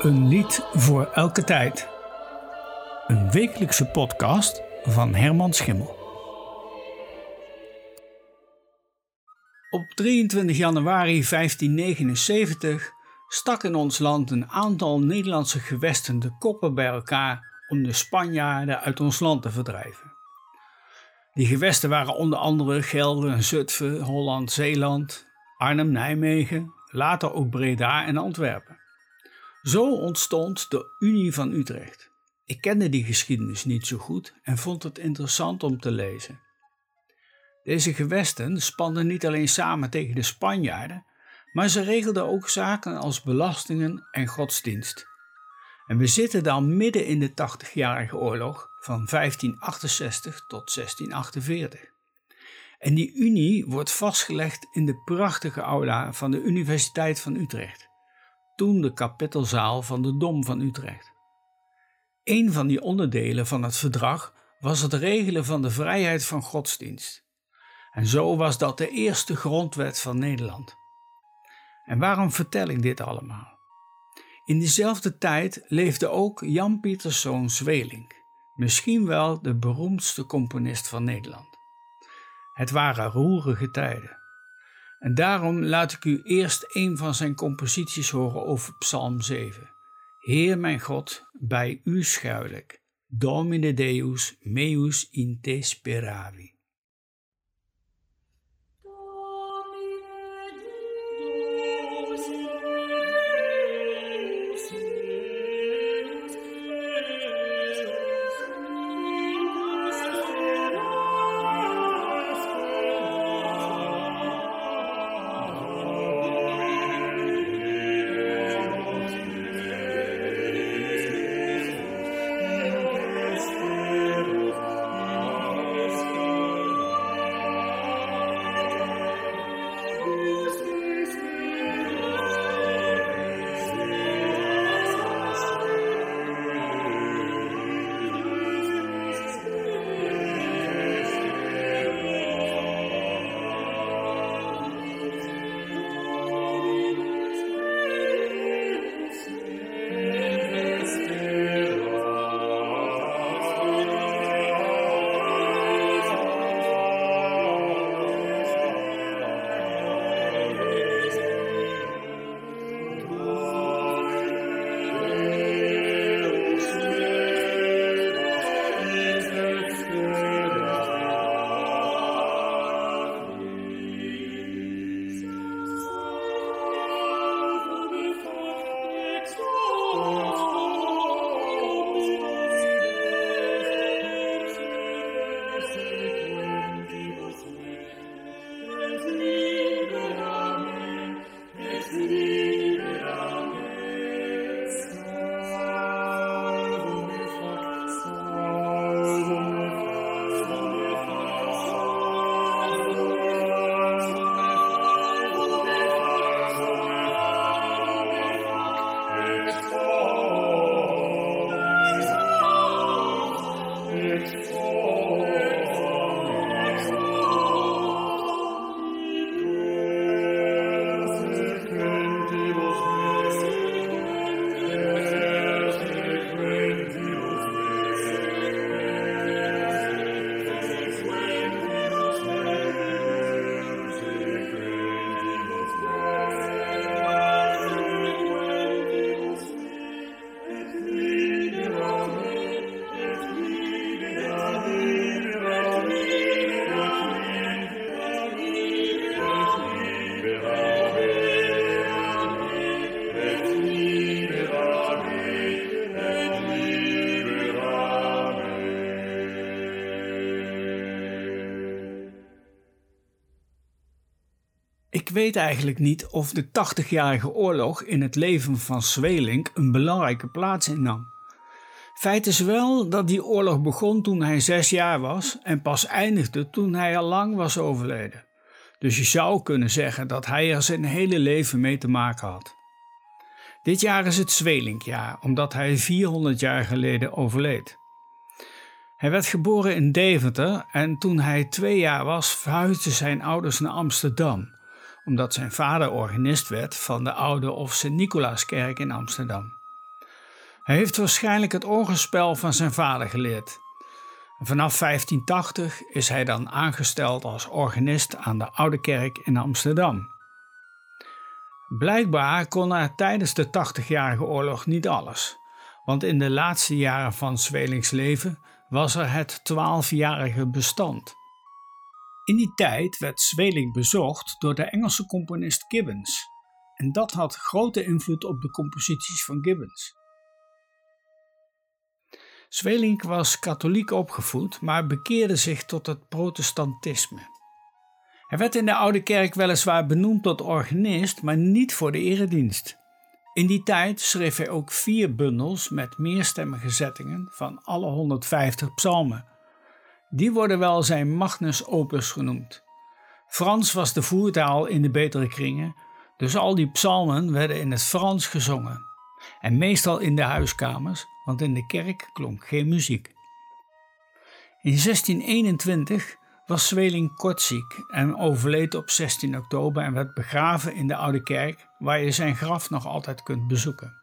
Een lied voor elke tijd. Een wekelijkse podcast van Herman Schimmel. Op 23 januari 1579 stak in ons land een aantal Nederlandse gewesten de koppen bij elkaar om de Spanjaarden uit ons land te verdrijven. Die gewesten waren onder andere Gelre, Zutphen, Holland, Zeeland, Arnhem, Nijmegen, later ook Breda en Antwerpen. Zo ontstond de Unie van Utrecht. Ik kende die geschiedenis niet zo goed en vond het interessant om te lezen. Deze gewesten spanden niet alleen samen tegen de Spanjaarden, maar ze regelden ook zaken als belastingen en godsdienst. En we zitten dan midden in de Tachtigjarige Oorlog van 1568 tot 1648. En die unie wordt vastgelegd in de prachtige aula van de Universiteit van Utrecht, toen de kapittelzaal van de Dom van Utrecht. Een van die onderdelen van het verdrag was het regelen van de vrijheid van godsdienst. En zo was dat de eerste grondwet van Nederland. En waarom vertel ik dit allemaal? In diezelfde tijd leefde ook Jan Pieterszoon Zweling, misschien wel de beroemdste componist van Nederland. Het waren roerige tijden. En daarom laat ik u eerst een van zijn composities horen over Psalm 7. Heer mijn God, bij u schuil ik. Domine Deus meus in te speravi. Ik weet eigenlijk niet of de 80-jarige oorlog in het leven van Zwelink een belangrijke plaats innam. Feit is wel dat die oorlog begon toen hij zes jaar was en pas eindigde toen hij al lang was overleden. Dus je zou kunnen zeggen dat hij er zijn hele leven mee te maken had. Dit jaar is het Zwelinkjaar, omdat hij 400 jaar geleden overleed. Hij werd geboren in Deventer en toen hij twee jaar was, verhuisden zijn ouders naar Amsterdam omdat zijn vader organist werd van de oude of Sint-Nicolaaskerk in Amsterdam. Hij heeft waarschijnlijk het orgelspel van zijn vader geleerd. vanaf 1580 is hij dan aangesteld als organist aan de Oude Kerk in Amsterdam. Blijkbaar kon hij tijdens de 80-jarige oorlog niet alles, want in de laatste jaren van Zwelings leven was er het 12-jarige bestand. In die tijd werd Zweling bezocht door de Engelse componist Gibbons, en dat had grote invloed op de composities van Gibbons. Zwelink was katholiek opgevoed, maar bekeerde zich tot het protestantisme. Hij werd in de Oude Kerk weliswaar benoemd tot organist, maar niet voor de eredienst. In die tijd schreef hij ook vier bundels met meerstemmige zettingen van alle 150 psalmen. Die worden wel zijn magnus opus genoemd. Frans was de voertaal in de betere kringen, dus al die psalmen werden in het Frans gezongen. En meestal in de huiskamers, want in de kerk klonk geen muziek. In 1621 was Zweling kortziek en overleed op 16 oktober en werd begraven in de Oude Kerk, waar je zijn graf nog altijd kunt bezoeken.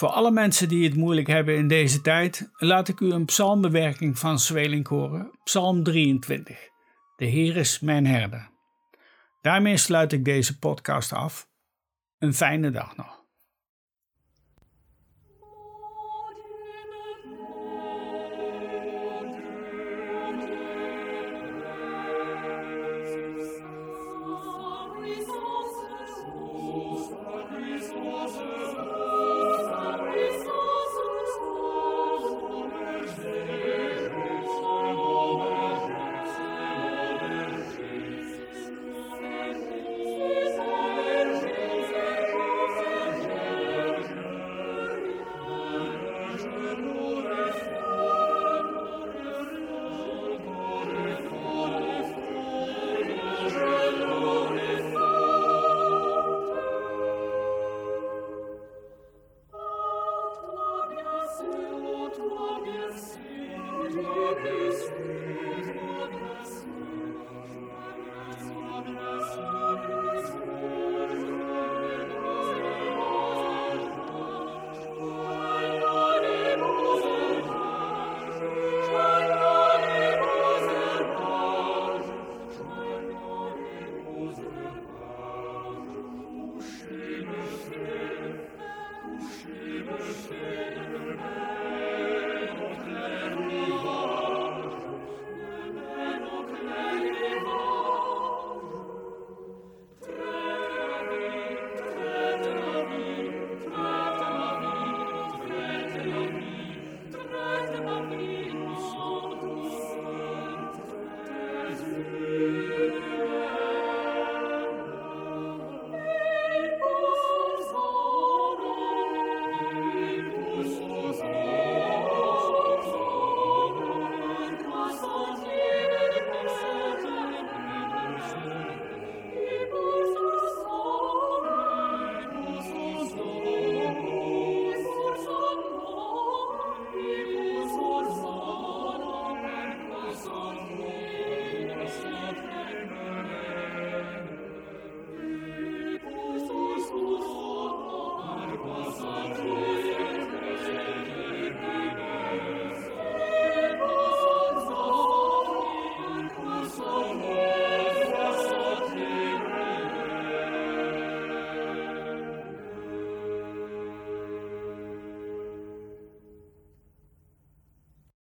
Voor alle mensen die het moeilijk hebben in deze tijd, laat ik u een psalmbewerking van Zweling horen, Psalm 23. De Heer is mijn herder. Daarmee sluit ik deze podcast af. Een fijne dag nog.